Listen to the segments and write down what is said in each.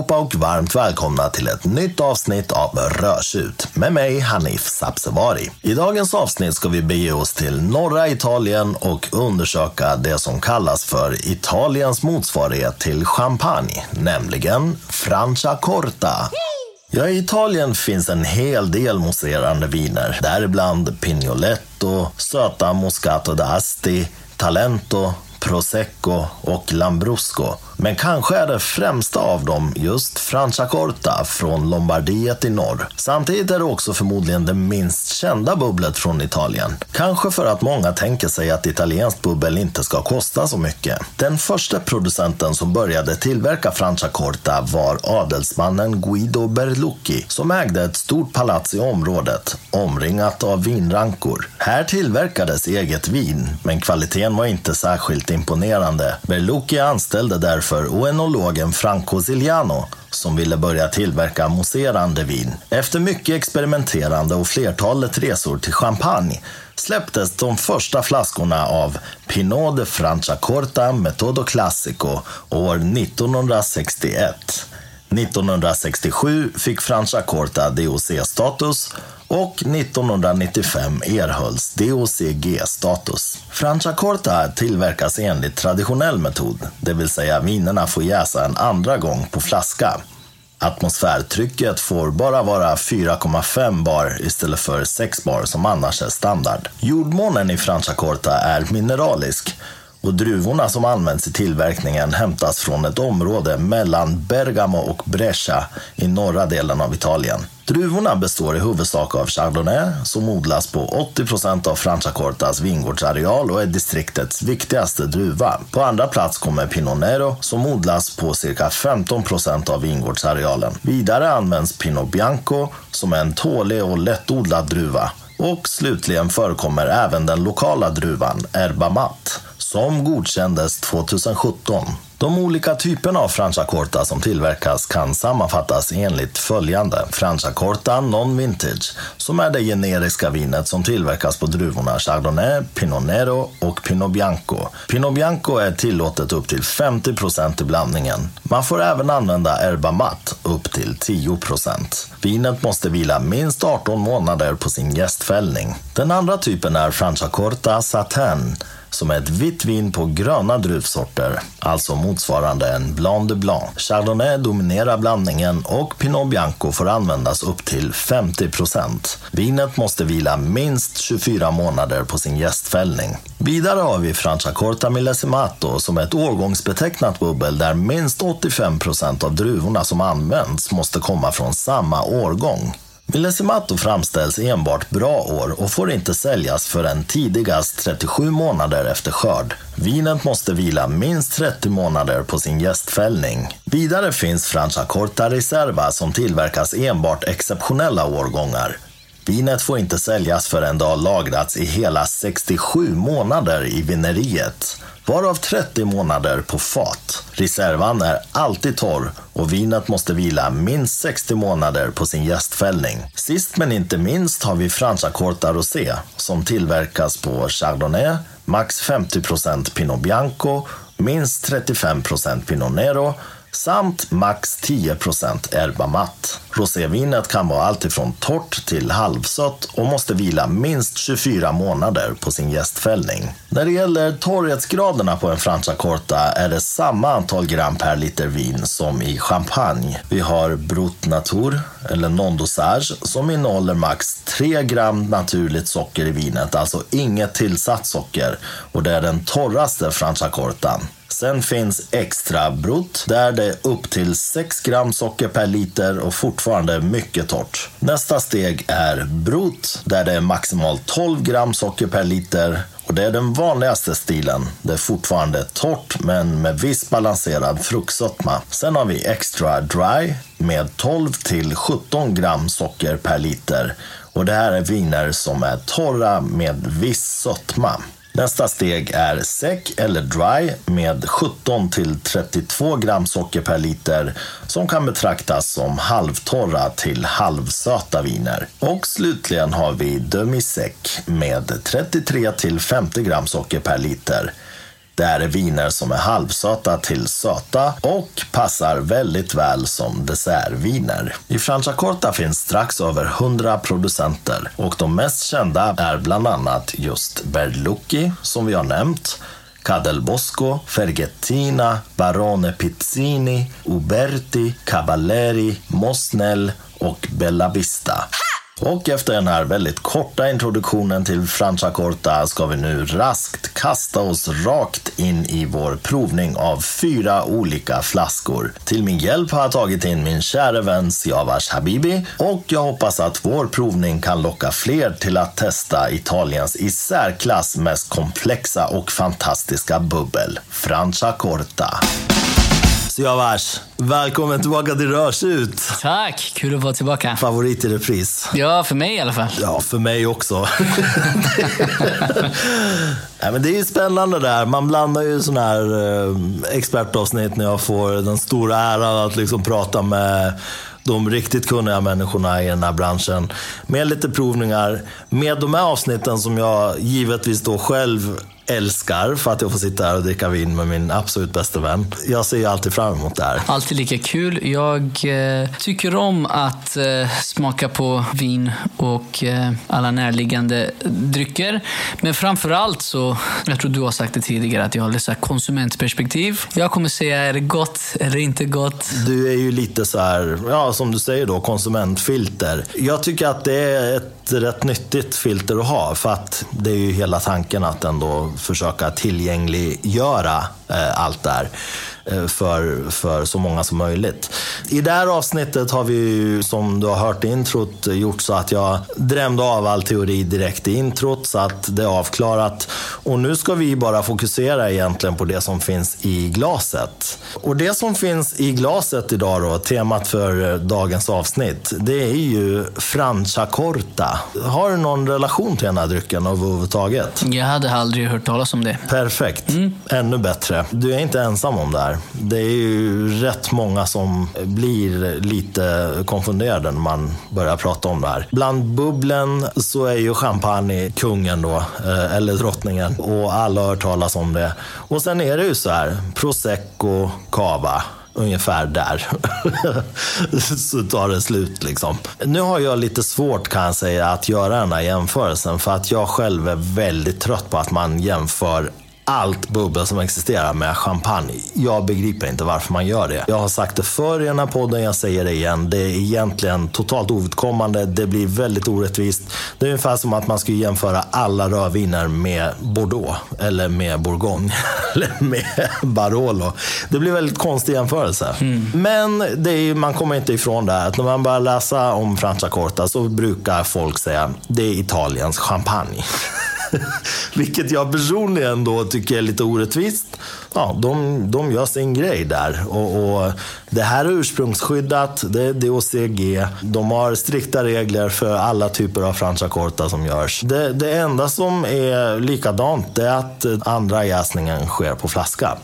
Hej allihopa och varmt välkomna till ett nytt avsnitt av Rörsut med mig Hanif Sabsevari. I dagens avsnitt ska vi bege oss till norra Italien och undersöka det som kallas för Italiens motsvarighet till champagne, nämligen Franciacorta. Ja, i Italien finns en hel del mousserande viner, däribland Pignoletto, söta Moscato d'Asti, Talento, Prosecco och Lambrusco. Men kanske är det främsta av dem just Franciacorta från Lombardiet i norr. Samtidigt är det också förmodligen det minst kända bubblet från Italien. Kanske för att många tänker sig att italienskt bubbel inte ska kosta så mycket. Den första producenten som började tillverka Franciacorta var adelsmannen Guido Berlucchi som ägde ett stort palats i området, omringat av vinrankor. Här tillverkades eget vin, men kvaliteten var inte särskilt imponerande. Berlucchi anställde därför för oenologen Franco Ziliano som ville börja tillverka mousserande vin. Efter mycket experimenterande och flertalet resor till Champagne släpptes de första flaskorna av Pinot de Franciacorta Metodo Classico år 1961. 1967 fick Francia Corta DOC-status och 1995 erhölls DOCG-status. Francia Corta tillverkas enligt traditionell metod, det vill säga vinerna får jäsa en andra gång på flaska. Atmosfärtrycket får bara vara 4,5 bar istället för 6 bar som annars är standard. Jordmånen i Francia Corta är mineralisk och druvorna som används i tillverkningen hämtas från ett område mellan Bergamo och Brescia i norra delen av Italien. Druvorna består i huvudsak av Chardonnay som odlas på 80 procent av Franciacortas vingårdsareal och är distriktets viktigaste druva. På andra plats kommer Pinot Nero som odlas på cirka 15 procent av vingårdsarealen. Vidare används Pinot Bianco som är en tålig och lättodlad druva. Och slutligen förekommer även den lokala druvan Erba Mat som godkändes 2017. De olika typerna av Franciacorta som tillverkas kan sammanfattas enligt följande. Franciacorta Non-Vintage, som är det generiska vinet som tillverkas på druvorna Chardonnay, Pinot Nero och Pinot Bianco. Pinot Bianco är tillåtet upp till 50% i blandningen. Man får även använda Erba Mat upp till 10% Vinet måste vila minst 18 månader på sin gästfällning. Den andra typen är Franciacorta Satin som är ett vitt vin på gröna druvsorter, alltså motsvarande en Blanc de Blanc. Chardonnay dominerar blandningen och Pinot Bianco får användas upp till 50% Vinet måste vila minst 24 månader på sin gästfällning. Vidare har vi Franciacorta Millesimato som är ett årgångsbetecknat bubbel där minst 85% av druvorna som används måste komma från samma årgång. Millesimato framställs enbart bra år och får inte säljas förrän tidigast 37 månader efter skörd. Vinet måste vila minst 30 månader på sin gästfällning. Vidare finns Franciacorta Reserva som tillverkas enbart exceptionella årgångar. Vinet får inte säljas förrän det har lagrats i hela 67 månader i vineriet varav 30 månader på fat. Reservan är alltid torr och vinet måste vila minst 60 månader på sin gästfällning. Sist men inte minst har vi Franciacorta Rosé som tillverkas på Chardonnay, max 50% Pinot Bianco, minst 35 Pinot Nero samt max 10 erbamatt. Rosévinet kan vara alltifrån torrt till halvsött och måste vila minst 24 månader på sin gästfällning. När det gäller torrhetsgraderna på en Franciacorta är det samma antal gram per liter vin som i champagne. Vi har Brut Natur, eller non-dosage, som innehåller max 3 gram naturligt socker i vinet, alltså inget tillsatt socker. Och det är den torraste Franciacortan. Sen finns extra brut där det är upp till 6 gram socker per liter och fortfarande mycket torrt. Nästa steg är brut där det är maximalt 12 gram socker per liter och det är den vanligaste stilen. Det är fortfarande torrt men med viss balanserad fruktsötma. Sen har vi extra dry med 12 till 17 gram socker per liter. Och det här är viner som är torra med viss sötma. Nästa steg är säck eller dry med 17 till 32 gram socker per liter som kan betraktas som halvtorra till halvsöta viner. Och slutligen har vi demi-sec med 33 till 50 gram socker per liter. Det här är viner som är halvsöta till söta och passar väldigt väl som dessertviner. I Franciacorta finns strax över 100 producenter och de mest kända är bland annat just Berlucchi, som vi har nämnt, Cadel Bosco, Fergettina, Barone Pizzini, Uberti, Cavalleri, Mosnell och Bella Vista. Och efter den här väldigt korta introduktionen till Franciacorta ska vi nu raskt kasta oss rakt in i vår provning av fyra olika flaskor. Till min hjälp har jag tagit in min kära vän Siavash Habibi och jag hoppas att vår provning kan locka fler till att testa Italiens i särklass mest komplexa och fantastiska bubbel, Franciacorta. Siavash, välkommen tillbaka till Rörsut. Tack, kul att vara tillbaka. Favorit i repris. Ja, för mig i alla fall. Ja, för mig också. Nej, men det är ju spännande där. Man blandar ju sådana här eh, expertavsnitt när jag får den stora äran att liksom prata med de riktigt kunniga människorna i den här branschen. Med lite provningar, med de här avsnitten som jag givetvis då själv älskar för att jag får sitta här och dricka vin med min absolut bästa vän. Jag ser ju alltid fram emot det här. Alltid lika kul. Jag eh, tycker om att eh, smaka på vin och eh, alla närliggande drycker. Men framför allt så, jag tror du har sagt det tidigare, att jag har lite konsumentperspektiv. Jag kommer säga, är det gott eller inte gott? Du är ju lite så här, ja som du säger då, konsumentfilter. Jag tycker att det är ett rätt nyttigt filter att ha för att det är ju hela tanken att ändå försöka tillgängliggöra eh, allt det här för, för så många som möjligt. I det här avsnittet har vi ju, som du har hört i introt, gjort så att jag drämde av all teori direkt i introt så att det är avklarat. Och nu ska vi bara fokusera egentligen på det som finns i glaset. Och det som finns i glaset idag då, temat för dagens avsnitt, det är ju Franciacorta. Har du någon relation till den här drycken överhuvudtaget? Jag hade aldrig hört talas om det. Perfekt. Mm. Ännu bättre. Du är inte ensam om det här. Det är ju rätt många som blir lite konfunderade när man börjar prata om det här. Bland bubblen så är ju champagne kungen då, eh, eller drottningen. Och alla har hört talas om det. Och sen är det ju så här, prosecco, cava ungefär där. så tar det slut liksom. Nu har jag lite svårt kan jag säga att göra den här jämförelsen för att jag själv är väldigt trött på att man jämför allt bubbel som existerar med champagne. Jag begriper inte varför man gör det. Jag har sagt det förr i den här podden, jag säger det igen. Det är egentligen totalt ovidkommande. Det blir väldigt orättvist. Det är ungefär som att man skulle jämföra alla rödviner med Bordeaux eller med Bourgogne eller med Barolo. Det blir väldigt konstig jämförelse. Mm. Men det är, man kommer inte ifrån det här att när man börjar läsa om Franciacorta så brukar folk säga det är Italiens champagne. Vilket jag personligen då tycker är lite orättvist. Ja, de, de gör sin grej där. Och, och det här är ursprungsskyddat, det är DOCG. De har strikta regler för alla typer av franciacorta som görs. Det, det enda som är likadant är att andra jäsningen sker på flaska.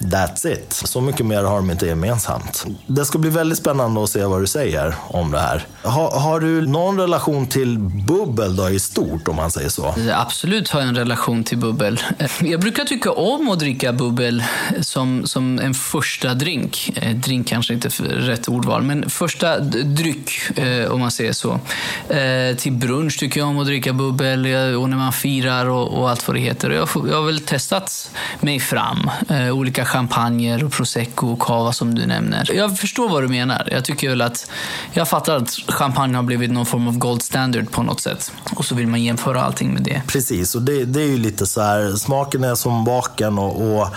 That's it. Så mycket mer har de inte gemensamt. Det ska bli väldigt spännande att se vad du säger om det här. Ha, har du någon relation till bubbel då i stort, om man säger så? Absolut har jag en relation till bubbel. Jag brukar tycka om att dricka bubbel som, som en första drink. Eh, drink kanske inte är rätt ordval, men första dryck, eh, om man säger så. Eh, till brunch tycker jag om att dricka bubbel och när man firar och, och allt vad det heter. Jag, jag har väl testat mig fram. Olika champagner och prosecco och cava som du nämner. Jag förstår vad du menar. Jag tycker väl att jag fattar att champagne har blivit någon form av gold standard på något sätt. Och så vill man jämföra allting med det. Precis, och det, det är ju lite så här, smaken är som baken och, och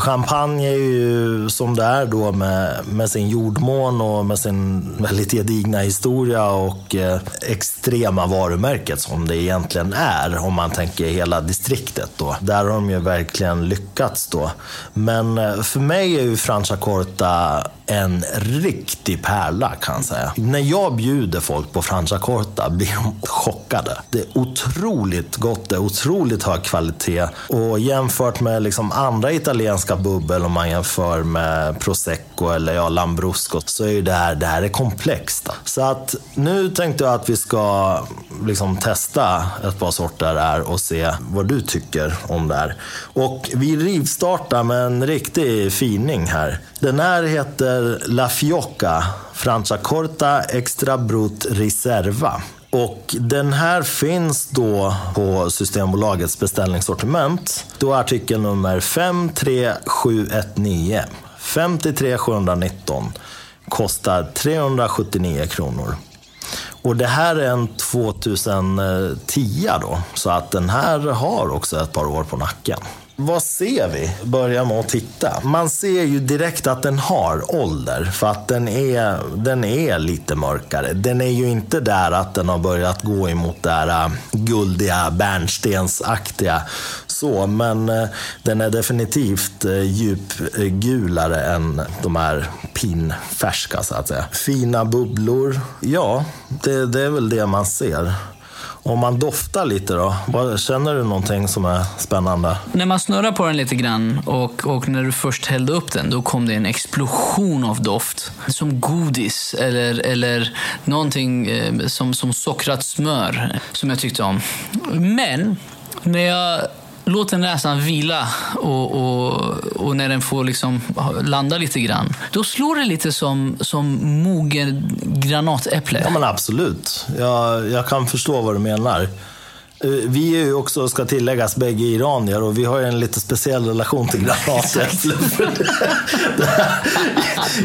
Champagne är ju som det är då med, med sin jordmån och med sin väldigt gedigna historia och eh, extrema varumärket som det egentligen är om man tänker hela distriktet. Då. Där har de ju verkligen lyckats. då. Men eh, för mig är ju Franciacorta en riktig pärla kan jag säga. När jag bjuder folk på Franciacorta blir de chockade. Det är otroligt gott, det är otroligt hög kvalitet. Och jämfört med liksom andra italienska bubbel, om man jämför med prosecco eller ja, lambrusco, så är det här, det här är komplext. Så att nu tänkte jag att vi ska liksom testa ett par sorter här och se vad du tycker om det här. Och vi rivstartar med en riktig fining här. Den här heter La Fiocca Franciacorta Extra Brut Reserva. Och den här finns då på Systembolagets beställningssortiment. Då är artikel nummer 53719. 53719 kostar 379 kronor. Och det här är en 2010 då, så att den här har också ett par år på nacken. Vad ser vi? Börja med att titta. Man ser ju direkt att den har ålder, för att den är, den är lite mörkare. Den är ju inte där att den har börjat gå emot det här äh, guldiga, bärnstensaktiga. Så, men äh, den är definitivt äh, djupgulare än de här pinfärska, så att säga. Fina bubblor. Ja, det, det är väl det man ser. Om man doftar lite då, känner du någonting som är spännande? När man snurrar på den lite grann och, och när du först hällde upp den, då kom det en explosion av doft. Som godis eller, eller någonting eh, som, som sockrat smör, som jag tyckte om. Men när jag låter näsan vila och, och, och, när den får liksom landa lite grann. Då slår det lite som, som mogen granatäpple. Ja men absolut. Jag, jag kan förstå vad du menar. Eh, vi är ju också, ska tilläggas, bägge iranier och vi har ju en lite speciell relation till granatäpplen.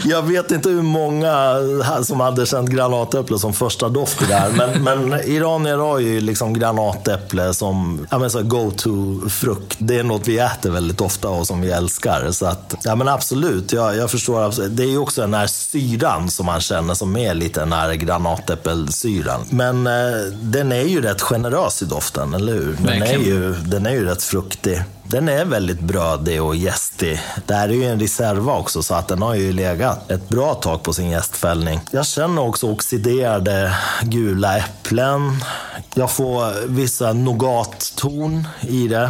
jag vet inte hur många som hade känt granatäpple som första doft här. Men, men iranier har ju liksom granatäpple som ja, go-to-frukt. Det är något vi äter väldigt ofta och som vi älskar. Så att, ja men absolut, jag, jag förstår. Det är ju också den här syran som man känner som är lite den här granatäppelsyran. Men eh, den är ju rätt generös i doft doften, eller hur? Den är, ju, den är ju rätt fruktig. Den är väldigt brödig och gästig. Det här är ju en reserva också, så att den har ju legat ett bra tag på sin gästfällning. Jag känner också oxiderade gula äpplen. Jag får vissa nougatton i det.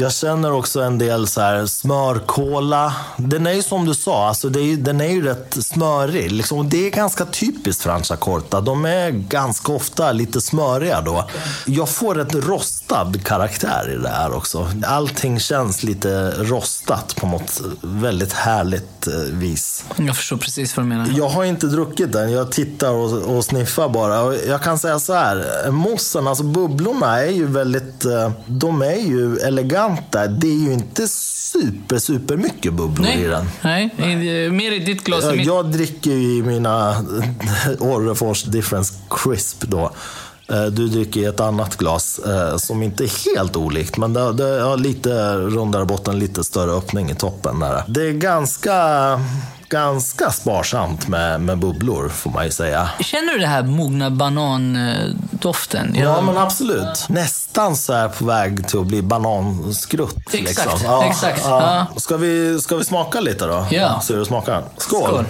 Jag känner också en del så här smörkola. Den är ju som du sa, alltså det är, den är ju rätt smörig. Liksom. Det är ganska typiskt Franciacorta. De är ganska ofta lite smöriga då. Jag får ett rostad karaktär i det här också. Allting känns lite rostat på något väldigt härligt eh, vis. Jag förstår precis vad du menar. Jag har inte druckit den. Jag tittar och, och sniffar bara. jag kan säga så här. Mossen, alltså bubblorna är ju väldigt... Eh, de är ju eleganta intressanta. Det är ju inte super, super mycket bubblor nej, i den. Nej, mer i ditt glas. Jag, jag dricker ju i mina Orrefors Difference Crisp då. Eh, du dricker i ett annat glas eh, som inte är helt olikt, men det, har lite rundare botten, lite större öppning i toppen. Där. Det är ganska ganska sparsamt med, med bubblor, får man ju säga. Känner du det här mogna banandoften? Ja, ja men absolut. Nästan så här på väg till att bli bananskrutt. Exakt. Liksom. Ja, exakt. Ja. Ska, vi, ska vi smaka lite då? Ja. Se hur det smakar. Skål! Skål.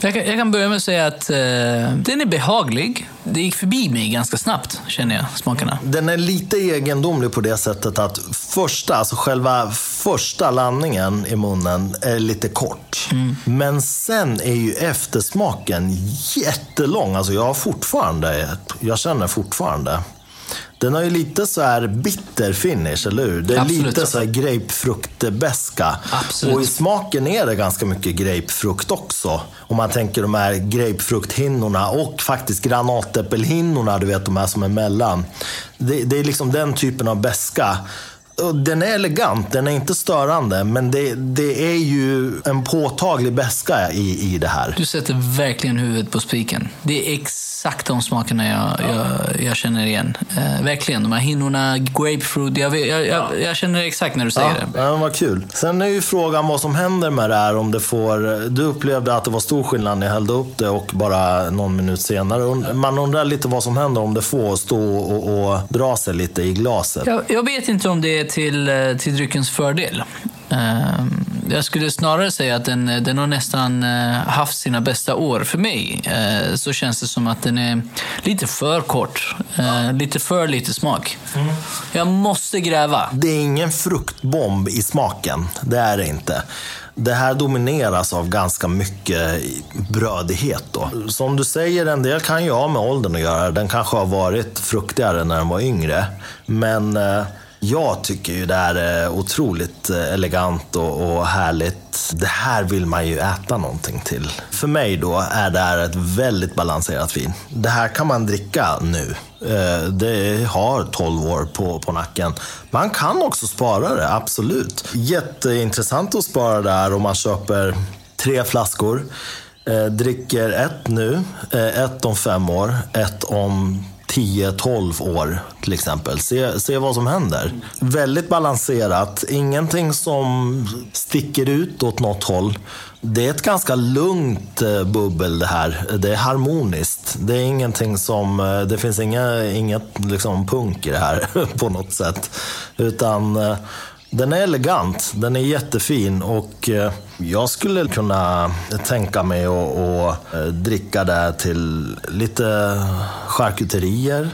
Jag kan, jag kan, börja med att säga att eh, den är behaglig. Det gick förbi mig ganska snabbt, känner jag, smakerna. Den är lite egendomlig på det sättet att första, alltså själva första landningen i munnen är lite kort. Mm. Men sen är ju eftersmaken jättelång. Alltså jag har fortfarande, jag känner fortfarande den har ju lite så här bitter finish, eller hur? Det är Absolut. lite så här grapefruktbeska. Och i smaken är det ganska mycket grapefrukt också. Om man tänker de här grapefrukthinnorna och faktiskt granatäppelhinnorna, du vet de här som är mellan. Det, det är liksom den typen av beska den är elegant, den är inte störande, men det, det är ju en påtaglig beska i, i det här. Du sätter verkligen huvudet på spiken. Det är ex exakt de smakerna jag, jag, jag känner igen. Eh, verkligen. De här hinnorna, grapefruit. Jag, jag, jag, känner exakt när du säger Ja, det. ja, vad kul. Sen är ju frågan vad som händer med det här. Om det får, du upplevde att det var stor skillnad när jag hällde upp det och bara någon minut senare. Man undrar lite vad som händer om det får stå och, och dra sig lite i glaset. Jag, vet inte om det är till, eh, till dryckens fördel. Ehm, Jag skulle snarare säga att den, den har nästan eh, haft sina bästa år. För mig eh, så känns det som att den är lite för kort. Eh, Lite för lite smak. Jag måste gräva. Det är ingen fruktbomb i smaken. Det är det inte. Det här domineras av ganska mycket brödighet. Då. Som du säger, en del kan ju ha med åldern att göra. Den kanske har varit fruktigare när den var yngre. Men eh, jag tycker ju det här är otroligt eh, elegant och, och härligt. Det här vill man ju äta någonting till. För mig då är det här ett väldigt balanserat vin. Det här kan man dricka nu. Eh, det har 12 år på, på nacken. Man kan också spara det, absolut. Jätteintressant att spara det här om man köper tre flaskor. Eh, dricker ett nu, ett om fem år, ett om 10-12 år till exempel. Se, se vad som händer. Väldigt balanserat, ingenting som sticker ut åt något håll. Det är ett ganska lugnt eh, bubbel det här. Det är harmoniskt. Det är ingenting som, eh, det finns inga, inget liksom punk i det här på något sätt. Utan eh, den är elegant, den är jättefin och eh, jag skulle kunna tänka mig att, eh, dricka det till lite charkuterier,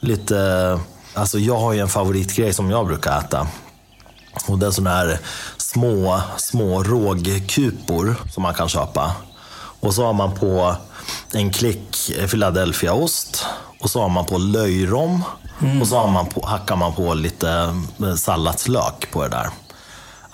lite... Alltså jag har ju en favoritgrej som jag brukar äta. Och det är sådana här små, små rågkupor som man kan köpa. Och så har man på en klick Philadelphiaost. Och så har man på löjrom. Och så har man på, hackar man på lite eh, salladslök på det där.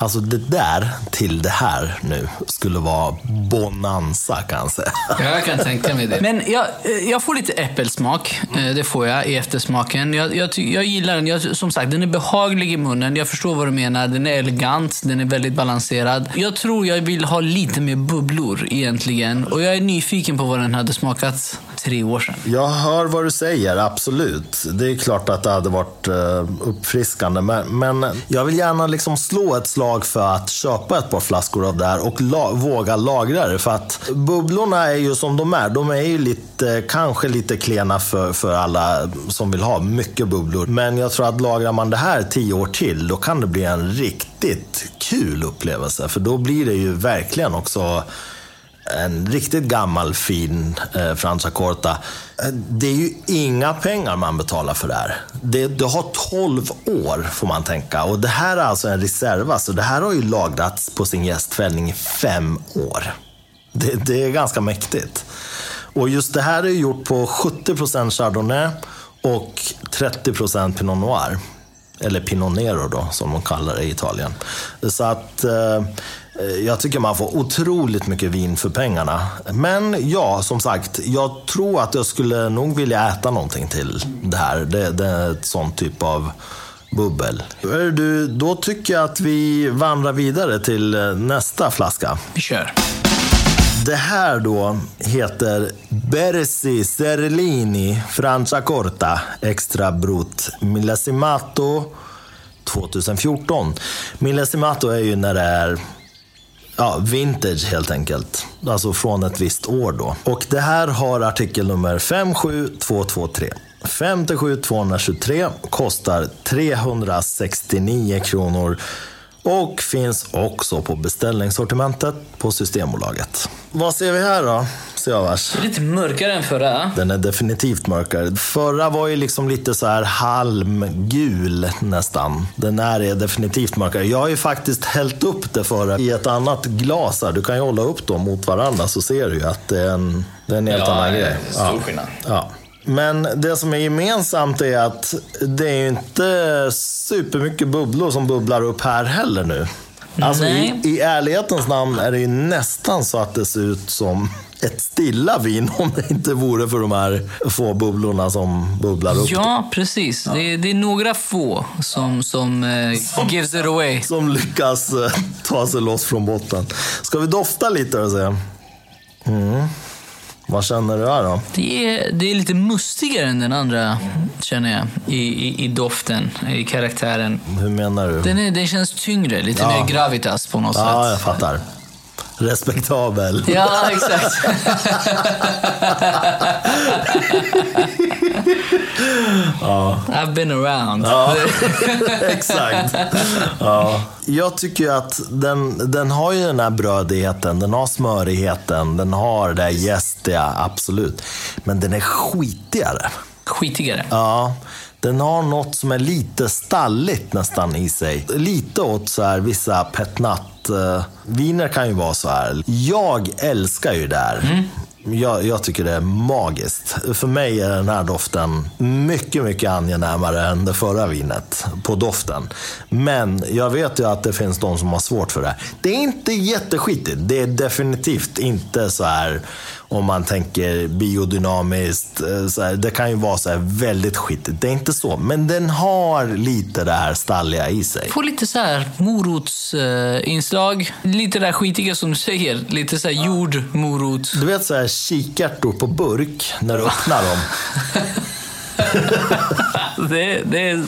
Alltså det där till det här nu skulle vara bonanza kan jag säga. Jag kan tänka mig det. Men jag, jag får lite äppelsmak. Eh, Det får jag i eftersmaken. Jag, jag, jag gillar den. Jag, som sagt, den är behaglig i munnen. Jag förstår vad du menar. Den är elegant. Den är väldigt balanserad. Jag tror jag vill ha lite mer bubblor egentligen. Och jag är nyfiken på vad den hade smakat tre år sedan. Jag hör vad du säger, absolut. Det är klart att det hade varit eh, uppfriskande. Men, men jag vill gärna liksom slå ett slag för att köpa ett par flaskor av det här och la, våga lagra det. För att bubblorna är ju som de är. De är ju lite, kanske lite klena för, för alla som vill ha mycket bubblor. Men jag tror att lagrar man det här tio år till, då kan det bli en riktigt kul upplevelse. För då blir det ju verkligen också en riktigt gammal fin eh, Franza Corta. Eh, det är ju inga pengar man betalar för det här. Det, det har 12 år får man tänka. Och det här är alltså en reserva, så det här har ju lagrats på sin gästfällning i fem år. Det, det är ganska mäktigt. Och just det här är gjort på 70% Chardonnay och 30% Pinot Noir. Eller Pinot Nero då, som de kallar det i Italien. Så att eh, jag tycker man får otroligt mycket vin för pengarna. Men ja, som sagt, jag tror att jag skulle nog vilja äta någonting till det här. Det, det är ett sånt typ av bubbel. Du, då tycker jag att vi vandrar vidare till eh, nästa flaska. Vi kör. Det här då heter Bersi Serlini Franciacorta Extra Brut Millesimato 2014. Millesimato är ju när det är ja, vintage helt enkelt. Alltså från ett visst år då. Och det här har artikel nummer 57223. 57223 kostar 369 kronor och finns också på beställningssortimentet på Systembolaget. Vad ser vi här då, Siavash? Lite mörkare än förra. Den är definitivt mörkare. Förra var ju liksom lite så här halmgul nästan. Den här är definitivt mörkare. Jag har ju faktiskt hällt upp det förra i ett annat glas här. Du kan ju hålla upp dem mot varandra så ser du ju att det är en, det är en helt Ja, annan grej. stor skillnad. Ja. Men det som är gemensamt är att det är ju inte supermycket bubblor som bubblar upp här heller nu. Alltså i. I ärlighetens namn är det ju nästan så att det ser ut som ett stilla vin om det inte vore för de här få bubblorna som bubblar upp. Ja, precis. Det, är, det är några få som, som eh, gives it away. Som lyckas eh, ta sig loss från botten. Ska vi dofta lite och se? Mm. Vad känner du här då? Det är, det är lite mustigare än den andra, känner jag, i, i, i doften, i karaktären. Hur menar du? Den, är, den känns tyngre, lite Ja. mer gravitas på något Ja, sätt. jag fattar. Respektabel. Ja, exakt. I've been around. Ja, exakt. Ja. Jag tycker att den, den har ju den här brödigheten, den har smörigheten, den har det här gästiga, absolut. Men den är skitigare. Skitigare. Ja, den har något som är lite stalligt nästan i sig. Lite åt så här vissa petnat. Eh, Viner kan ju vara så här. Jag älskar ju det här. Jag, jag tycker det är magiskt. För mig är den här doften mycket, mycket angenämare än det förra vinet på doften. Men jag vet ju att det finns de som har svårt för det. Det är inte jätteskitigt. Det är definitivt inte så här om man tänker biodynamiskt. eh, Så här, det kan ju vara så här väldigt skitigt. Det är inte så. Men den har lite det här stalliga i sig. Får lite så här morotsinslag. lite det där skitiga som du säger. Lite så här jordmorot. Du vet så här kikärtor på burk när du öppnar dem. Det, det är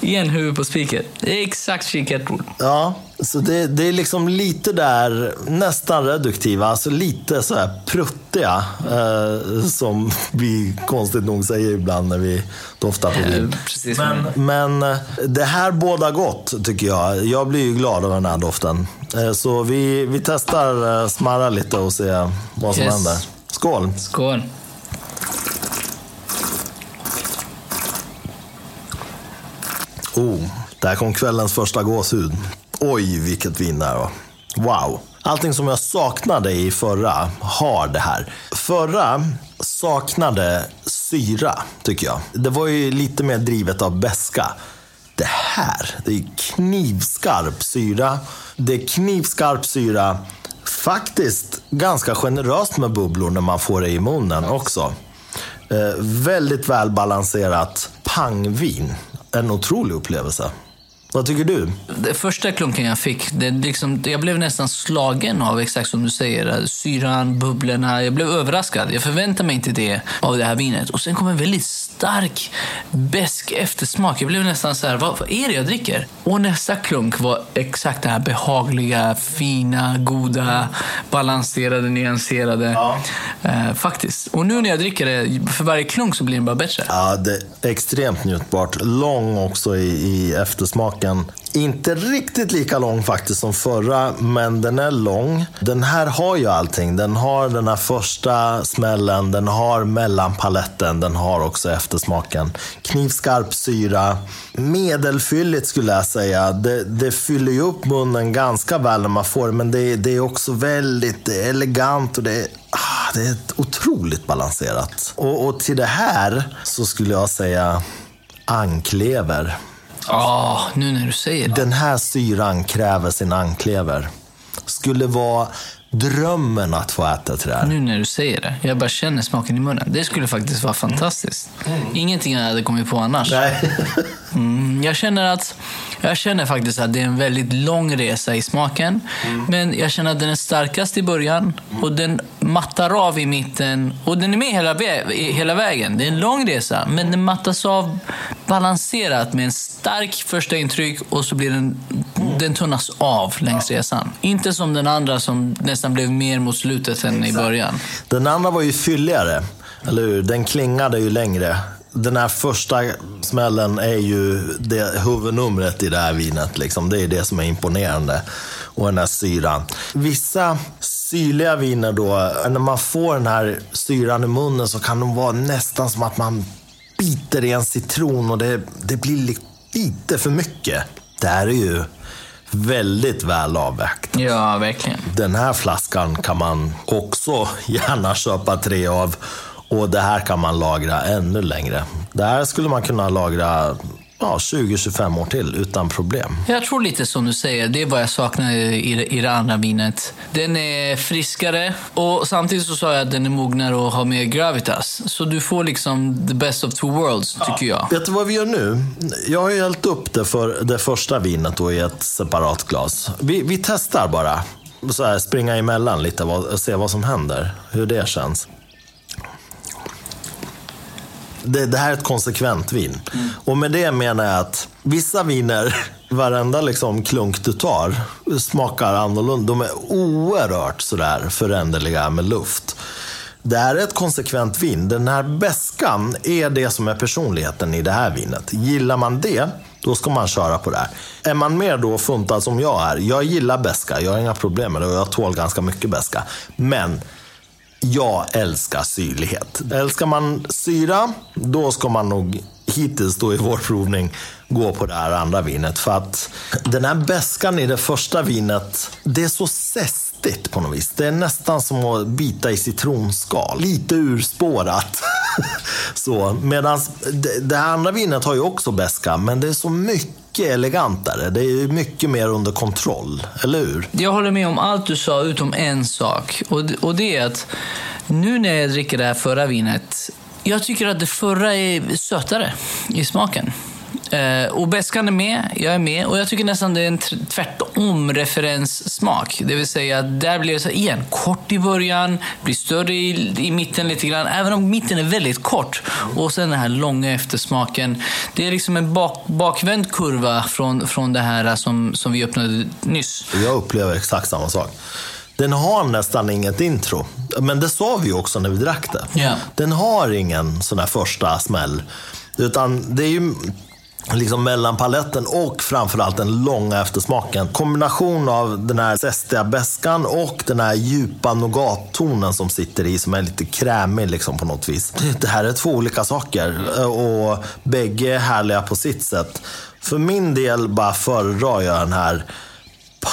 igen huvud på spiken. Är exakt kikärtor. Ja, så det, det är liksom lite där, nästan reduktiva, alltså lite så här pruttiga. Eh, som vi konstigt nog säger ibland när vi doftar på vin. Eh, Precis. Men, men eh, det här båda gott tycker jag. Jag blir ju glad av den här doften. Eh, Så vi, vi testar eh, smarra lite och se vad som Yes. händer. Skål! Skål. Oh, där kom kvällens första gåshud. Oj, vilket vin det här var. Wow. Allting som jag saknade i förra har det här. Förra saknade syra, tycker jag. Det var ju lite mer drivet av beska. Det här, det är knivskarp syra. Det är knivskarp syra. Faktiskt ganska generöst med bubblor när man får det i munnen också. Eh, väldigt välbalanserat pangvin. En otrolig upplevelse. Vad tycker du? Det första klunken jag fick, det liksom, jag blev nästan slagen av exakt som du säger. Syran, bubblorna. Jag blev överraskad. Jag förväntade mig inte det av det här vinet. Och sen kom en väldigt stark, besk eftersmak. Jag blev nästan så här, vad, vad är det jag dricker? Och nästa klunk var exakt det här behagliga, fina, goda, balanserade, nyanserade. Eh, faktiskt. Och nu när jag dricker det, för varje klunk så blir den bara bättre. Ja, det är extremt njutbart. Lång också i, i eftersmaken. Inte riktigt lika lång faktiskt som förra, men den är lång. Den här har ju allting. Den har den här första smällen, den har mellanpaletten, den har också eftersmaken. Knivskarp syra. Medelfylligt skulle jag säga. Det, det fyller ju upp munnen ganska väl när man får det, men det, det är också väldigt elegant och det är, ah, det är otroligt balanserat. Och, och till det här så skulle jag säga anklever. Ja, nu när du säger det. Den här syran kräver sin anklever. Skulle vara drömmen att få äta till det här. Nu när du säger det. Jag bara känner smaken i munnen. Det skulle faktiskt vara fantastiskt. Ingenting jag hade kommit på annars. Nej. Mm, jag känner att jag känner faktiskt att det är en väldigt lång resa i smaken. Men jag känner att den är starkast i början och den mattar av i mitten. Och den är med hela, vä- hela vägen. Det är en lång resa, men den mattas av balanserat med en stark första intryck och så blir den, den tunnas av längs resan. Inte som den andra som nästan blev mer mot slutet än i början. Den andra var ju fylligare, eller hur? Den klingade ju längre. Den här första smällen är ju det huvudnumret i det här vinet. Liksom. Det är det som är imponerande. Och den här syran. Vissa syrliga viner då, när man får den här syran i munnen så kan de vara nästan som att man biter i en citron och det, det blir li- lite för mycket. Det här är ju väldigt väl avvägt. Ja, verkligen. Den här flaskan kan man också gärna köpa tre av. Och det här kan man lagra ännu längre. Det här skulle man kunna lagra ja, 20-25 år till utan problem. Jag tror lite som du säger, det är vad jag saknar i det, i det andra vinet. Den är friskare och samtidigt så sa jag att den är mognare och har mer gravitas. Så du får liksom the best of two worlds, tycker jag. Vet du vad vi gör nu? Jag har ju hällt upp det för det första vinet då i ett separat glas. Vi, vi testar bara. Så här, springa emellan lite och se vad som händer. Hur det känns. Det, det här är ett konsekvent vin. Och med det menar jag att vissa viner, varenda liksom klunk du tar, smakar annorlunda. De är oerhört sådär föränderliga med luft. Det här är ett konsekvent vin. Den här bäskan är det som är personligheten i det här vinet. Gillar man det, då ska man köra på det här. Är man mer då funtad som jag är, jag gillar bäska, jag har inga problem med det och jag tål ganska mycket bäska. Men jag älskar syrlighet. Älskar man syra, då ska man nog hittills då i vår provning gå på det här andra vinet. För att den här bäskan i det första vinet, det är så zestigt på något vis. Det är nästan som att bita i citronskal. Lite urspårat. så, Medan det, det andra vinet har ju också bäska, men det är så mycket elegantare. Det är mycket mer under kontroll, eller hur? Jag håller med om allt du sa, utom en sak. Och, och det är att nu när jag dricker det här förra vinet, jag tycker att det förra är sötare i smaken. Eh, och bäskan är med, jag är med och jag tycker nästan det är en tvärtom referenssmak. Det vill säga, där blir det så igen, kort i början, blir större i, i mitten lite grann, även om mitten är väldigt kort. Och sen den här långa eftersmaken. Det är liksom en bak, bakvänd kurva från, från det här som, som vi öppnade nyss. Jag upplever exakt samma sak. Den har nästan inget intro. Men det sa vi också när vi drack det. Ja. Den har ingen sån här första smäll. Utan det är ju liksom mellanpaletten och framförallt den långa eftersmaken. Kombination av den här zestiga beskan och den här djupa nougattonen som sitter i, som är lite krämig liksom på något vis. Det här är två olika saker eh, och bägge är härliga på sitt sätt. För min del bara föredrar jag den här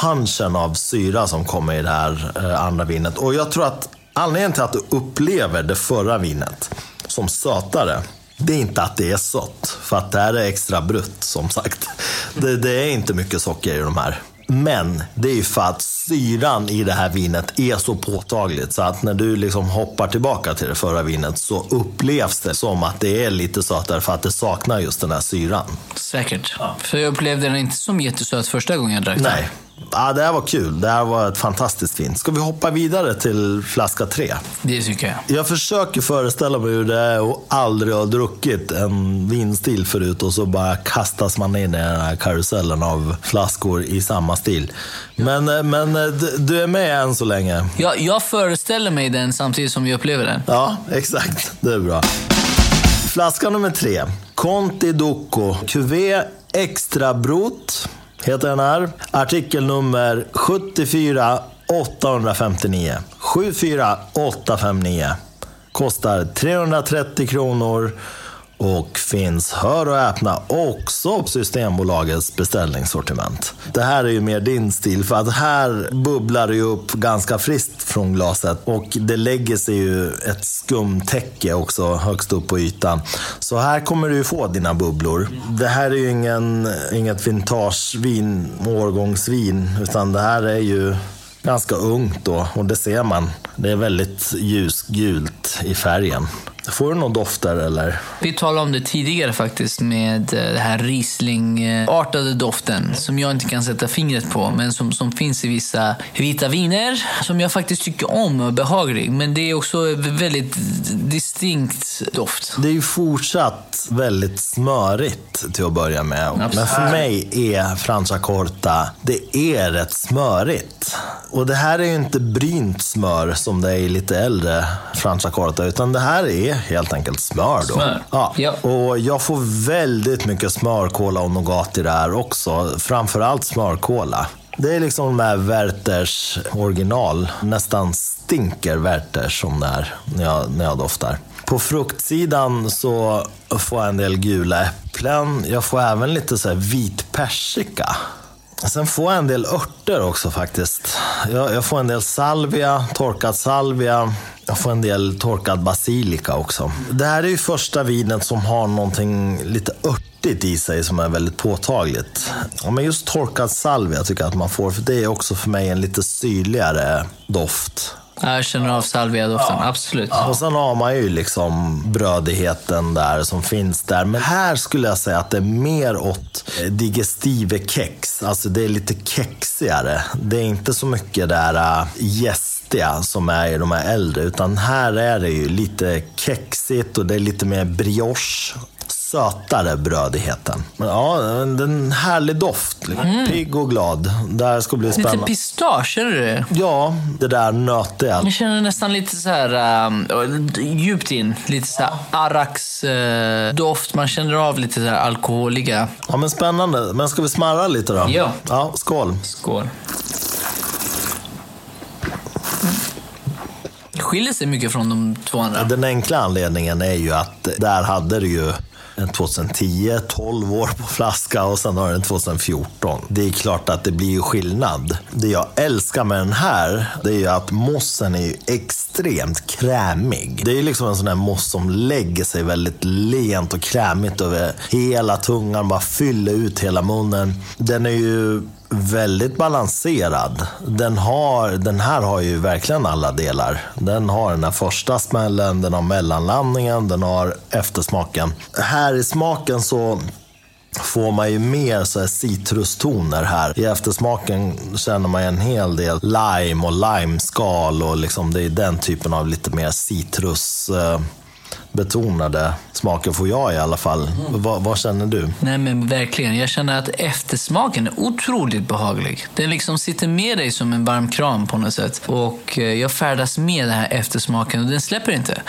punchen av syra som kommer i det här eh, andra vinet. Och jag tror att anledningen till att du upplever det förra vinet som sötare, det är inte att det är sött. För att det här är extra brutt, som sagt. Det, det är inte mycket socker i de här. Men det är ju för att syran i det här vinet är så påtagligt så att när du liksom hoppar tillbaka till det förra vinet så upplevs det som att det är lite sötare för att det saknar just den här syran. Säkert. För jag upplevde den inte som jättesöt första gången jag drack den. Nej. Ja, det här var kul. Det här var ett fantastiskt fint. Ska vi hoppa vidare till flaska tre? Det tycker jag. Jag försöker föreställa mig hur det är att aldrig ha druckit en vinstil förut och så bara kastas man in i den här karusellen av flaskor i samma stil. Men, eh, men eh, du är med än så länge. Jag, jag föreställer mig den samtidigt som vi upplever den. Ja, exakt. Det är bra. Flaska nummer tre. Conti Ducco. Cuvée Extra Brut heter den här. Artikelnummer 74 859. 74 859. Kostar 330 kronor och finns, hör och häpna, också på Systembolagets beställningssortiment. Det här är ju mer din stil, för att här bubblar det ju upp ganska friskt från glaset och det lägger sig ju ett skumtäcke också högst upp på ytan. Så här kommer du ju få dina bubblor. Det här är ju ingen, inget vintagevin, årgångsvin, utan det här är ju ganska ungt då och det ser man. Det är väldigt ljusgult i färgen. Får du några dofter eller? Vi talade om det tidigare faktiskt med eh, den här Riesling-artade doften som jag inte kan sätta fingret på men som, som finns i vissa vita viner som jag faktiskt tycker om och är behaglig. Men det är också väldigt distinkt doft. Det är ju fortsatt väldigt smörigt till att börja med. Men för mig är Franciacorta, det är rätt smörigt. Och det här är ju inte brynt smör som det är i lite äldre Franciacorta, utan det här är helt enkelt smör då. Smör. Ja. Ja. Och jag får väldigt mycket smörkola och nougat i det här också. Framförallt smörkola. Det är liksom de här Werthers original. Nästan stinker Werthers som det är när jag, när jag doftar. På fruktsidan så får jag en del gula äpplen. Jag får även lite så här vit persika. Sen får jag en del örter också faktiskt. Jag, jag får en del salvia, torkad salvia. Jag får en del torkad basilika också. Det här är ju första vinet som har någonting lite örtigt i sig som är väldigt påtagligt. Ja, men just torkad salvia tycker jag att man får, för det är också för mig en lite syrligare doft. Jag känner av salvia-doften, absolut. Och sen har man ju liksom brödigheten där som finns där. Men här skulle jag säga att det är mer åt digestive kex. Alltså det är lite kexigare. Det är inte så mycket där äh, jäst saftiga som är i de här äldre. Utan här är det ju lite kexigt och det är lite mer brioche sötare brödigheten. Men ja, det är en härlig doft. Mm. Pigg och glad. Det här ska bli spännande. Lite pistage, är det det? Ja, det där nötiga. Jag känner nästan lite så här um, djupt in. Lite så här Arax-doft. Uh, Man känner av lite så här alkoholiga. Ja, men spännande. Men ska vi smarra lite då? Ja. Ja, skål. Skål. skiljer sig mycket från de två andra. Den enkla anledningen är ju att där hade du ju en 2010, 12 år på flaska och sen har den 2014. Det är klart att det blir ju skillnad. Det jag älskar med den här, det är ju att mossen är ju extremt krämig. Det är liksom en sån här moss som lägger sig väldigt lent och krämigt över hela tungan, bara fyller ut hela munnen. Den är ju väldigt balanserad. Den, har, den här har ju verkligen alla delar. Den har den här första smällen, den har mellanlandningen, den har eftersmaken. Här i smaken så får man ju mer så här citrustoner här. I eftersmaken känner man en hel del lime och limeskal och liksom det är den typen av lite mer citrus eh, betonade smaker får jag i alla fall. Mm. Vad, vad, känner du? Nej men verkligen. Jag känner att eftersmaken är otroligt behaglig. Den liksom sitter med dig som en varm kram på något sätt. Och eh, jag färdas med den här eftersmaken och den släpper inte.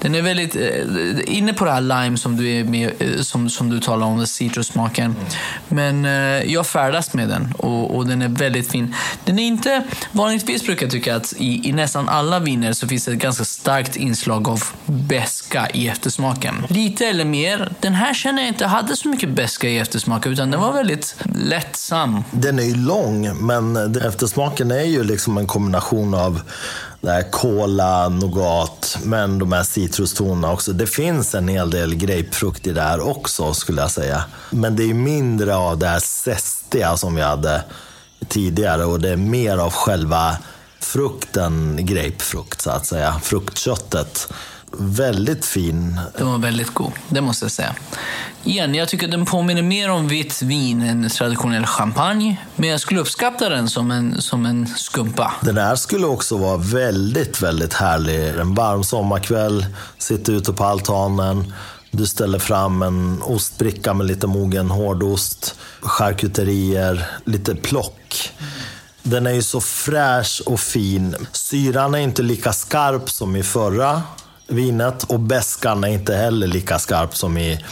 Den är väldigt eh, inne på det här lime som du, är med, eh, som, som du talar om, citrussmaken. Mm. Men jag färdas med den och, och, den är väldigt fin. Den är inte, vanligtvis brukar jag tycka att i, i nästan alla viner så finns det ett ganska starkt inslag av beska i eftersmaken. Lite eller mer. Den här känner jag inte hade så mycket beska i eftersmaken utan den var väldigt lättsam. Den är ju lång, men eftersmaken är ju liksom en kombination av det här kola, nougat, men de här citrustonerna också. Det finns en hel del grapefrukt i det här också, skulle jag säga. Men det är mindre av det här zestiga som vi hade tidigare och det är mer av själva frukten grapefrukt, så att säga. Fruktköttet väldigt fin. Den var väldigt god, det måste jag säga. Igen, jag tycker den påminner mer om vitt vin än traditionell champagne. Men jag skulle uppskatta den som en, som en skumpa. Den här skulle också vara väldigt, väldigt härlig. En varm sommarkväll, sitta ute på altanen. Du ställer fram en ostbricka med lite mogen hårdost, charkuterier, lite plock. Den är ju så fräsch och fin. Syran är inte lika skarp som i förra vinet och bäskan är inte heller lika skarp som i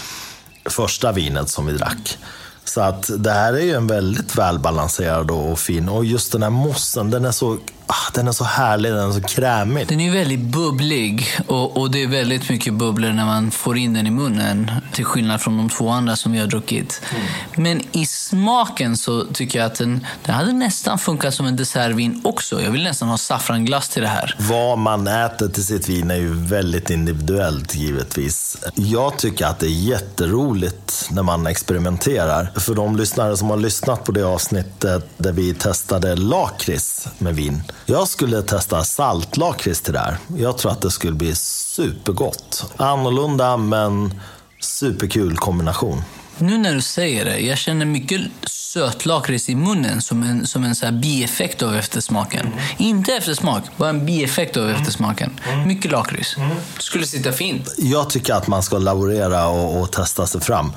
första vinet som vi drack. Så att det här är ju en väldigt välbalanserad och fin. Och just den här mossen, den är så Ah, den är så härlig, den är så krämig. Den är väldigt bubblig och, och, det är väldigt mycket bubblor när man får in den i munnen. Till skillnad från de två andra som vi har druckit. Mm. Men i smaken så tycker jag att den, den hade nästan funkat som en dessertvin också. Jag vill nästan ha saffranglass till det här. Vad man äter till sitt vin är ju väldigt individuellt givetvis. Jag tycker att det är jätteroligt när man experimenterar. För de lyssnare som har lyssnat på det avsnittet där vi testade lakrits med vin jag skulle testa saltlakrits till det här. Jag tror att det skulle bli supergott. Annorlunda men superkul kombination. Nu när du säger det, jag känner mycket sötlakrits i munnen som en, som en så här bieffekt av eftersmaken. Mm. Inte eftersmak, bara en bieffekt av eftersmaken. Mm. Mycket lakrits. Mm. Skulle sitta fint. Jag tycker att man ska laborera och, och testa sig fram.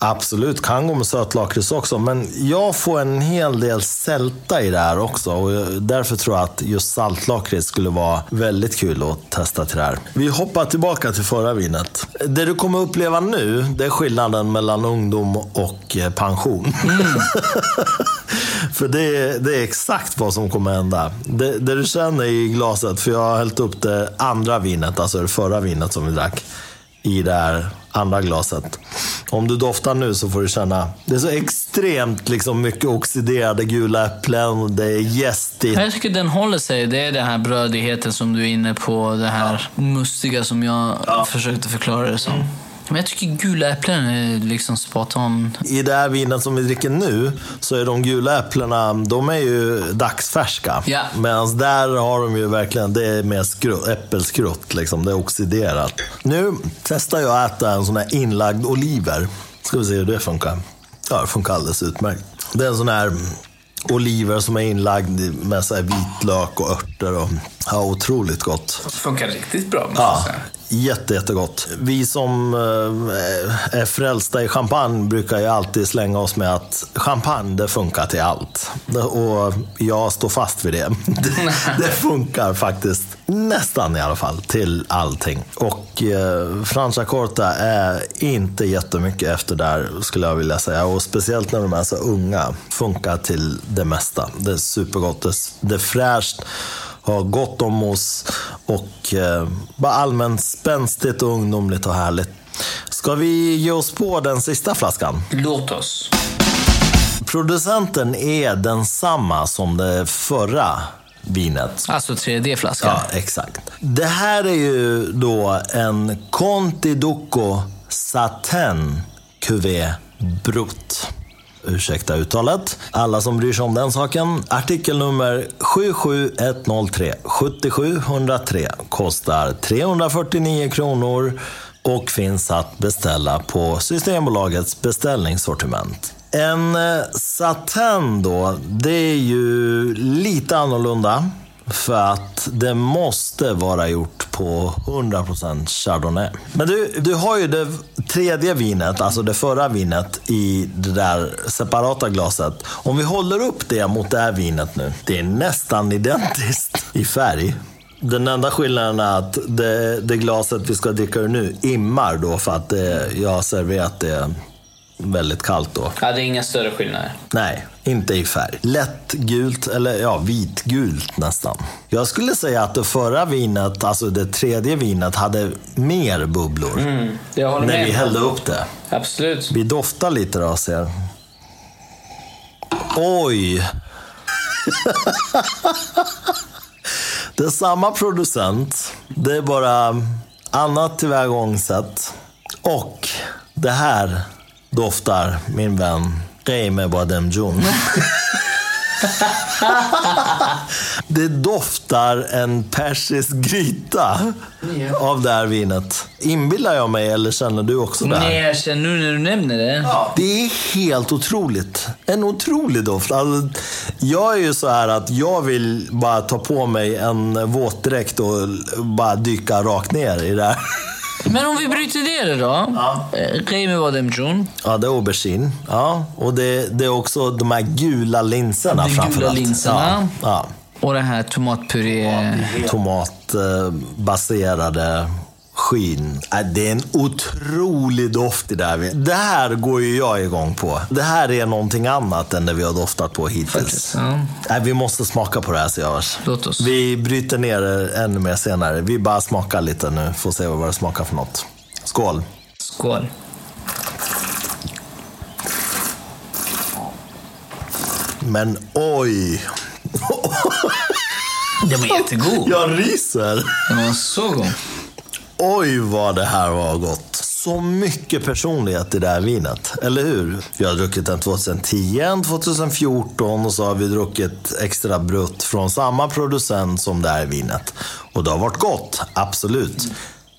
Absolut, kan gå med sötlakrits också. Men jag får en hel del sälta i det här också. Och därför tror jag att just saltlakrits skulle vara väldigt kul att testa till det här. Vi hoppar tillbaka till förra vinet. Det du kommer uppleva nu, det är skillnaden mellan ungdom och eh, pension. Mm. för det är, det är exakt vad som kommer hända. Det, det du känner i glaset, för jag har hällt upp det andra vinet, alltså det förra vinet som vi drack, i det här andra glaset. Om du doftar nu så får du känna, det är så extremt liksom mycket oxiderade gula äpplen, det är gästigt. Jag tycker den håller sig. Det är den här brödigheten som du är inne på, det här ja. mustiga som jag ja. försökte förklara det som. Men jag tycker gula äpplen är liksom spot on. I det här vinet som vi dricker nu så är de gula äpplena, de är ju dagsfärska. Ja. Medan där har de ju verkligen, det är mer skrutt, äppelskrutt liksom. Det är oxiderat. Nu testar jag att äta en sån här inlagd oliver. Ska vi se hur det funkar. Ja, det funkar alldeles utmärkt. Det är en sån här oliver som är inlagd med så här vitlök och örter. Och, ja, otroligt gott. Det funkar riktigt bra Ja jätte, jättegott. Vi som eh, är frälsta i champagne brukar ju alltid slänga oss med att champagne, det funkar till allt. Och jag står fast vid det. Det, det funkar faktiskt nästan i alla fall till allting. Och eh, Franciacorta är inte jättemycket efter där skulle jag vilja säga. Och speciellt när de är så unga. Funkar till det mesta. Det är supergott. Det är fräscht har gott om mos och eh, bara allmänt spänstigt och ungdomligt och härligt. Ska vi ge oss på den sista flaskan? Låt oss. Producenten är densamma som det förra vinet. Alltså 3D-flaskan. Ja, exakt. Det här är ju då en Conti Duco Satin Cuvée Brut. Ursäkta uttalet. Alla som bryr sig om den saken. Artikelnummer 77103 7703 kostar 349 kronor och finns att beställa på Systembolagets beställningssortiment. En eh, satin då, det är ju lite annorlunda. För att det måste vara gjort på 100% Chardonnay. Men du, du har ju det tredje vinet, alltså det förra vinet, i det där separata glaset. Om vi håller upp det mot det här vinet nu. Det är nästan identiskt i färg. Den enda skillnaden är att det, det glaset vi ska dricka ur nu immar då för att det, jag har serverat det väldigt kallt då. Ja, det är inga större skillnader. Nej, inte i färg. Lätt gult, eller ja, vitgult nästan. Jag skulle säga att det förra vinet, alltså det tredje vinet, hade mer bubblor. Mm, jag håller När med. vi hällde upp det. Absolut. Vi doftar lite då, ser. Oj! det är samma producent. Det är bara annat tillvägagångssätt. Och det här doftar min vän Reime Bademjun. det doftar en persisk gryta Ja. av det här vinet. Inbillar jag mig eller känner du också det? Nej, jag känner nu när du nämner det. Det är helt otroligt. En otrolig doft. Alltså, jag är ju så här att jag vill bara ta på mig en våtdräkt och bara dyka rakt ner i det här. Men om vi bryter det då. Ja. Reime Wademjun. Ja, det är aubergine. Ja, och det, det är också de här gula linserna De gula framförallt. linserna. Ja, ja. Och det här tomatpuré. Tomatbaserade skyn. Äh, Det är en otrolig doft i det här. Det här går ju jag igång på. Det här är någonting annat än det vi har doftat på hittills. Ja. Nej, vi måste smaka på det här Siavash. Låt oss. Vi bryter ner det ännu mer senare. Vi bara smakar lite nu. Får se vad det smakar för något. Skål! Skål. Men oj! Den var jättegod. Jag ryser! Den var så god. Oj vad det här var gott. Så mycket personlighet i det här vinet, eller hur? Vi har druckit den 2010, 2014 och så har vi druckit extra brutt från samma producent som det här vinet. Och det har varit gott, absolut.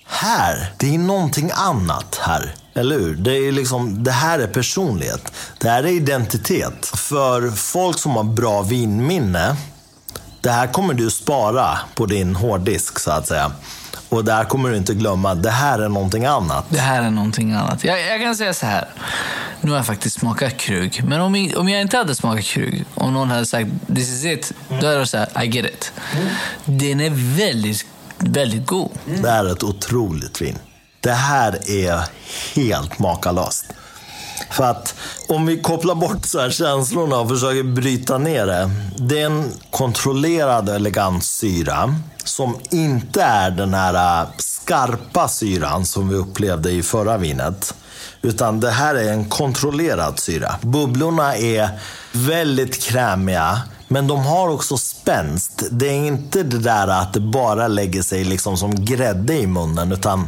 Här, det är någonting annat här. Eller hur? Det, är liksom, det här är personlighet. Det här är identitet. För folk som har bra vinminne, det här kommer du spara på din hårddisk så att säga. Och det här kommer du inte glömma. Det här är någonting annat. Det här är någonting annat. Jag, jag kan säga så här. Nu har jag faktiskt smakat krug. Men om om jag inte hade smakat krug, om någon hade sagt this is it, då hade jag sagt I get it. Den är väldigt, väldigt god. Det här är ett otroligt vin. Det här är helt makalöst. För att om vi kopplar bort så här känslorna och försöker bryta ner det. Det är en kontrollerad elegant syra som inte är den här äh, skarpa syran som vi upplevde i förra vinet. Utan det här är en kontrollerad syra. Bubblorna är väldigt krämiga. Men de har också spänst. Det är inte det där att det bara lägger sig liksom som grädde i munnen. Utan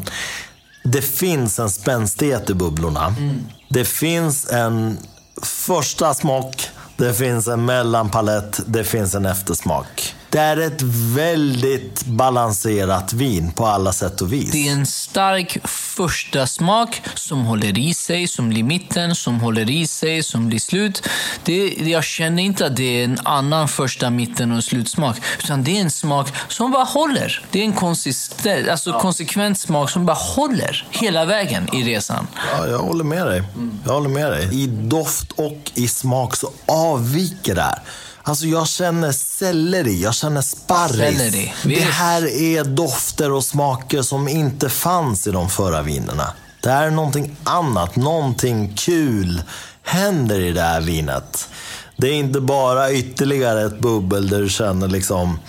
det finns en spänstighet i bubblorna. Mm. Det finns en första smak, det finns en mellanpalett, det finns en eftersmak. Det är ett väldigt balanserat vin på alla sätt och vis. Det är en stark första smak som håller i sig, som blir mitten, som håller i sig, som blir slut. Det, jag känner inte att det är en annan första, mitten och slutsmak. Utan det är en smak som bara håller. Det är en konsistent, alltså konsekvent smak som bara håller hela vägen i resan. Ja, jag håller med dig. Jag håller med dig. I doft och i smak så avviker det här. Alltså jag känner selleri, jag känner sparris. Selleri, Det här är dofter och smaker som inte fanns i de förra vinerna. Det här är någonting annat, någonting kul händer i det här vinet. Det är inte bara ytterligare ett bubbel där du känner liksom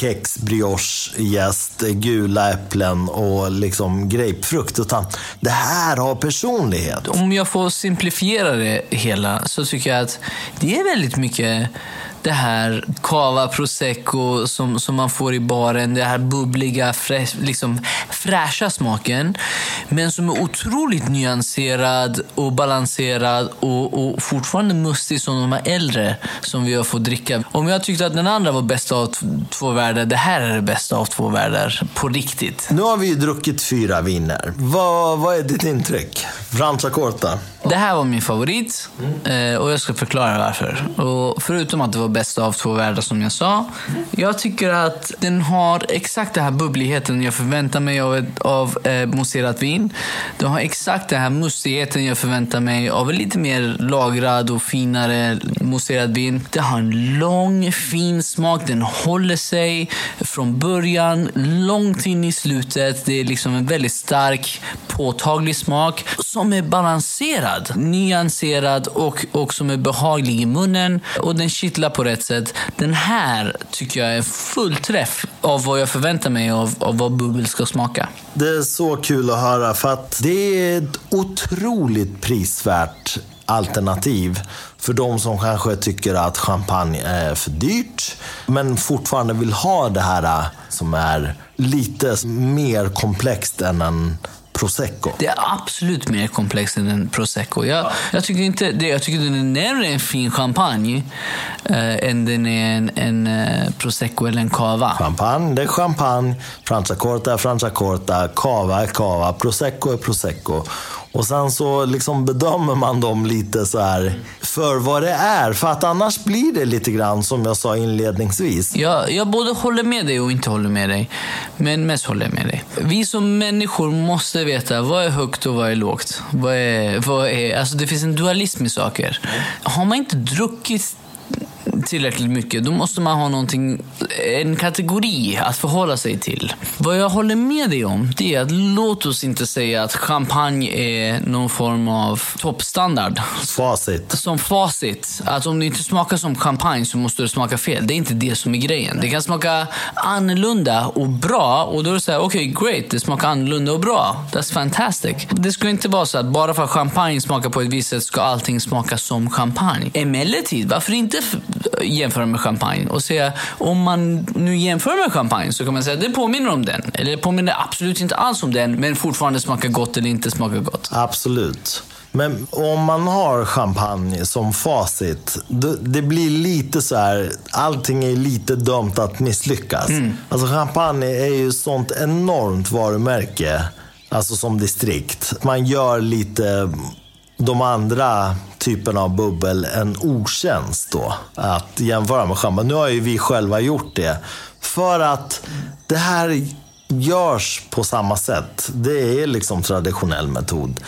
kex, brioche, jäst, gula äpplen och liksom grapefrukt. Utan det här har personlighet. Om jag får simplifiera det hela så tycker jag att det är väldigt mycket det här cava prosecco som, som man får i baren. Den här bubbliga, fräs, liksom fräscha smaken. Men som är otroligt nyanserad och balanserad och, och fortfarande mustig som de här äldre som vi har fått dricka. Om jag tyckte att den andra var bästa av t- två världar, det här är det bästa av två världar. På riktigt. Nu har vi ju druckit fyra viner. Vad, vad är ditt intryck? Franciacorta. Det här var min favorit eh, och jag ska förklara varför. Och förutom att det var bästa av två världar som jag sa. Jag tycker att den har exakt den här bubbligheten jag förväntar mig av, ett, av eh, mousserat vin. Den har exakt den här mustigheten jag förväntar mig av en lite mer lagrad och finare mousserat vin. Det har en lång fin smak. Den håller sig från början långt in i slutet. Det är liksom en väldigt stark, påtaglig smak som är balanserad, nyanserad och, och som är behaglig i munnen. Och den kittlar på rätt sätt. Den här tycker jag är fullträff av vad jag förväntar mig av, av vad bubbel ska smaka. Det är så kul att höra för att det är ett otroligt prisvärt alternativ för de som kanske tycker att champagne är för dyrt men fortfarande vill ha det här som är lite mer komplext än en prosecco. Det är absolut mer komplext än en prosecco. Jag, jag tycker inte det. Jag tycker den är närmare en fin champagne eh, än den är en, en eh, prosecco eller en cava. Champagne, det är champagne. Franciacorta är franciacorta. Cava är cava. Prosecco är prosecco. Och sen så liksom bedömer man dem lite så här för vad det är. För att annars blir det lite grann som jag sa inledningsvis. Jag, jag både håller med dig och inte håller med dig. Men mest håller jag med dig. Vi som människor måste veta vad är högt och vad är lågt. Vad är, vad är, alltså det finns en dualism i saker. Har man inte druckit tillräckligt mycket, då måste man ha någonting, en kategori att förhålla sig till. Vad jag håller med dig om, det är att låt oss inte säga att champagne är någon form av toppstandard. Facit. Som facit, att om det inte smakar som champagne så måste det smaka fel. Det är inte det som är grejen. Det kan smaka annorlunda och bra och då är det så här, okej, great, det smakar annorlunda och bra. That's fantastic. Det ska inte vara så att bara för att champagne smakar på ett visst sätt ska allting smaka som champagne. Emellertid, varför inte jämföra med champagne och säga, om man nu jämför med champagne så kan man säga att det påminner om den. Eller det påminner absolut inte alls om den, men fortfarande smakar gott eller inte smakar gott. Absolut. Men om man har champagne som facit, det, blir lite så här, allting är lite dömt att misslyckas. Alltså champagne är ju sånt enormt varumärke, alltså som distrikt. Man gör lite de andra typerna av bubbel en otjänst då, att jämföra med schampo. Nu har ju vi själva gjort det. För att det här görs på samma sätt. Det är liksom traditionell metod.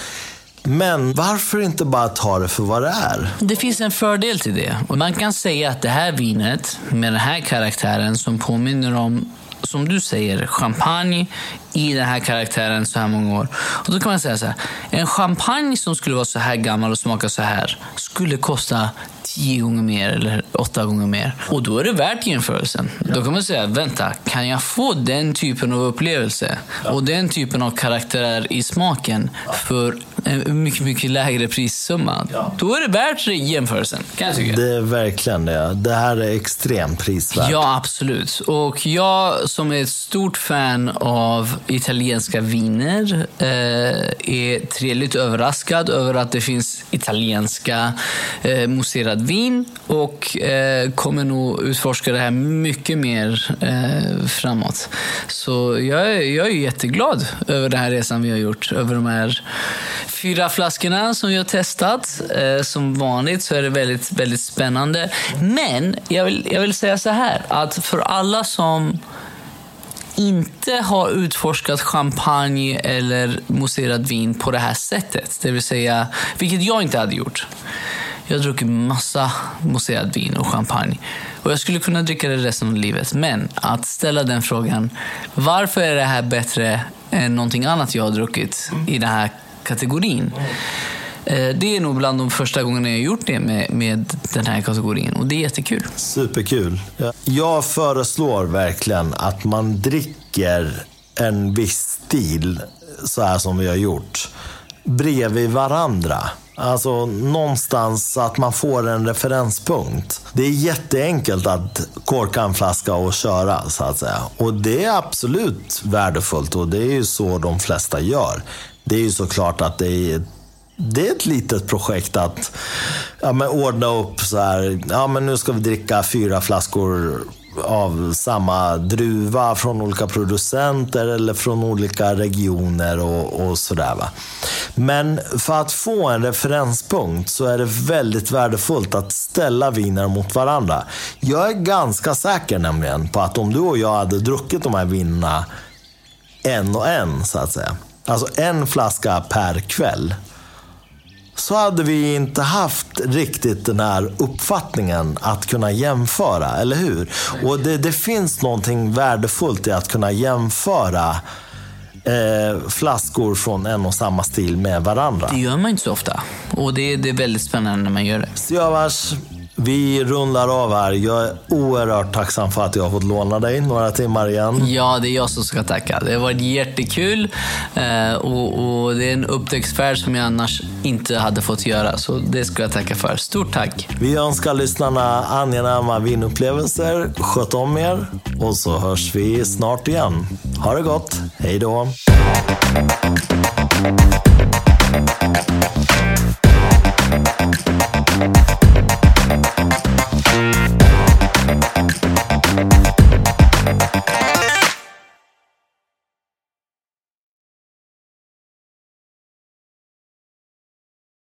Men varför inte bara ta det för vad det är? Det finns en fördel till det. Och man kan säga att det här vinet med den här karaktären som påminner om, som du säger, champagne i den här karaktären så här många år. Och då kan man säga så här. En champagne som skulle vara så här gammal och smaka så här skulle kosta tio gånger mer eller åtta gånger mer. Och då är det värt jämförelsen. Då kan man säga, vänta, kan jag få den typen av upplevelse och den typen av karaktär i smaken för en mycket, mycket lägre prissumma? Då är det värt jämförelsen, kan jag tycka. Det är verkligen det. Det här är extremt prisvärt. Ja, absolut. Och jag som är ett stort fan av italienska viner eh, är trevligt överraskad över att det finns italienska eh, mousserade mousserad vin och eh, kommer nog utforska det här mycket mer eh, framåt. Så jag, är- jag är jätteglad över den här resan vi har gjort. Över de här fyra flaskorna som vi har testat. Eh, som vanligt så är det väldigt, väldigt spännande. Men jag vill, jag vill säga så här, att för alla som inte har utforskat champagne eller mousserat vin på det här sättet. Det vill säga, vilket jag inte hade gjort. Jag har druckit massa mousserad vin och champagne. Och jag skulle kunna dricka det resten av livet. Men att ställa den frågan, varför är det här bättre än någonting annat jag har druckit i den här kategorin? Eh, det är nog bland de första gångerna jag har gjort det med, med den här kategorin. Och det är jättekul. Superkul. Jag föreslår verkligen att man dricker en viss stil, så här som vi har gjort, bredvid varandra. Alltså någonstans att man får en referenspunkt. Det är jätteenkelt att korka en flaska och köra, så att säga. Och det är absolut värdefullt och det är ju så de flesta gör. Det är ju såklart att det är det är ett litet projekt att ja, men ordna upp så här. Ja, men nu ska vi dricka fyra flaskor av samma druva från olika producenter eller från olika regioner och, och sådär. Va? Men för att få en referenspunkt så är det väldigt värdefullt att ställa viner mot varandra. Jag är ganska säker nämligen på att om du och jag hade druckit de här vinerna en och en, så att säga. Alltså en flaska per kväll så hade vi inte haft riktigt den här uppfattningen att kunna jämföra, eller hur? Och det, det finns någonting värdefullt i att kunna jämföra eh, flaskor från en och samma stil med varandra. Det gör man inte så ofta. Och det, det är väldigt spännande när man gör det. Siavash, vi rundar av här. Jag är oerhört tacksam för att jag har fått låna dig några timmar igen. Ja, det är jag som ska tacka. Det har varit jättekul eh, och, och det är en upptäcktsfärd som jag annars inte hade fått göra. Så det ska jag tacka för. Stort tack! Vi önskar lyssnarna angenäma vinupplevelser. Sköt om er och så hörs vi snart igen. Ha det gott. Hej då!